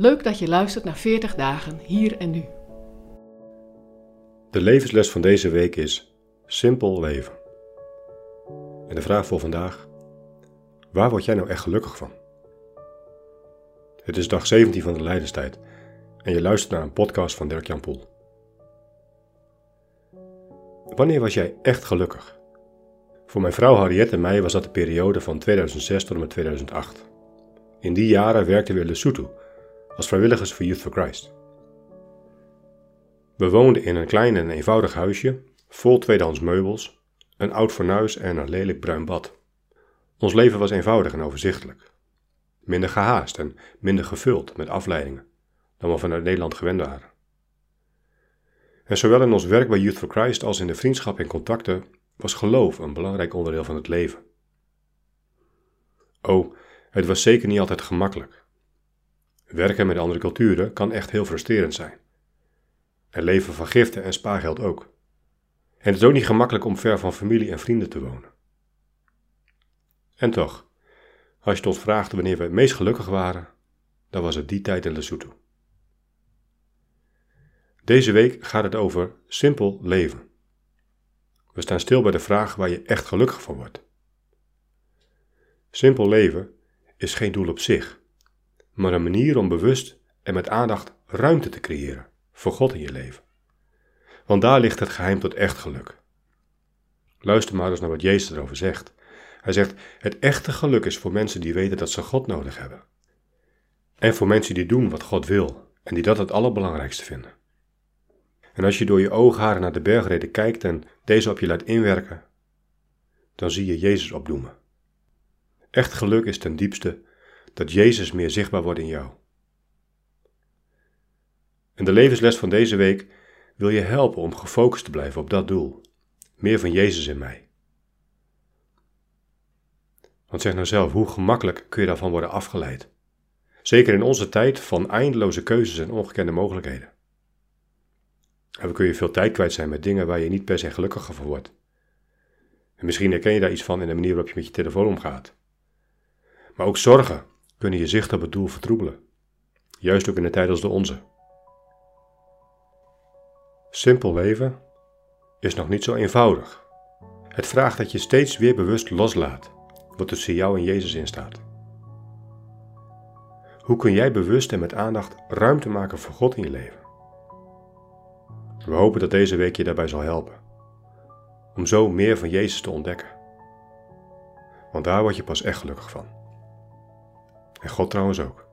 Leuk dat je luistert naar 40 dagen hier en nu. De levensles van deze week is simpel leven. En de vraag voor vandaag: waar word jij nou echt gelukkig van? Het is dag 17 van de Leidenstijd en je luistert naar een podcast van Dirk-Jan Poel. Wanneer was jij echt gelukkig? Voor mijn vrouw Harriet en mij was dat de periode van 2006 tot en met 2008. In die jaren werkten we in Lesotho als vrijwilligers voor Youth for Christ. We woonden in een klein en eenvoudig huisje, vol tweedehands meubels, een oud fornuis en een lelijk bruin bad. Ons leven was eenvoudig en overzichtelijk. Minder gehaast en minder gevuld met afleidingen dan we vanuit Nederland gewend waren. En zowel in ons werk bij Youth for Christ als in de vriendschap en contacten was geloof een belangrijk onderdeel van het leven. Oh, het was zeker niet altijd gemakkelijk. Werken met andere culturen kan echt heel frustrerend zijn. En leven van giften en spaargeld ook. En het is ook niet gemakkelijk om ver van familie en vrienden te wonen. En toch, als je ons vraagt wanneer we het meest gelukkig waren, dan was het die tijd in Lesotho. Deze week gaat het over simpel leven. We staan stil bij de vraag waar je echt gelukkig van wordt. Simpel leven is geen doel op zich, maar een manier om bewust en met aandacht ruimte te creëren voor God in je leven. Want daar ligt het geheim tot echt geluk. Luister maar eens naar wat Jezus erover zegt. Hij zegt: Het echte geluk is voor mensen die weten dat ze God nodig hebben. En voor mensen die doen wat God wil en die dat het allerbelangrijkste vinden. En als je door je oogharen naar de bergreden kijkt en deze op je laat inwerken, dan zie je Jezus opdoemen. Echt geluk is ten diepste dat Jezus meer zichtbaar wordt in jou. En de levensles van deze week wil je helpen om gefocust te blijven op dat doel. Meer van Jezus in mij. Want zeg nou zelf, hoe gemakkelijk kun je daarvan worden afgeleid? Zeker in onze tijd van eindeloze keuzes en ongekende mogelijkheden. En dan kun je veel tijd kwijt zijn met dingen waar je niet per se gelukkiger van wordt. En misschien herken je daar iets van in de manier waarop je met je telefoon omgaat. Maar ook zorgen kunnen je zicht op het doel vertroebelen. Juist ook in een tijd als de onze. Simpel leven is nog niet zo eenvoudig. Het vraagt dat je steeds weer bewust loslaat wat tussen jou en Jezus in staat. Hoe kun jij bewust en met aandacht ruimte maken voor God in je leven? We hopen dat deze week je daarbij zal helpen. Om zo meer van Jezus te ontdekken. Want daar word je pas echt gelukkig van. En God trouwens ook.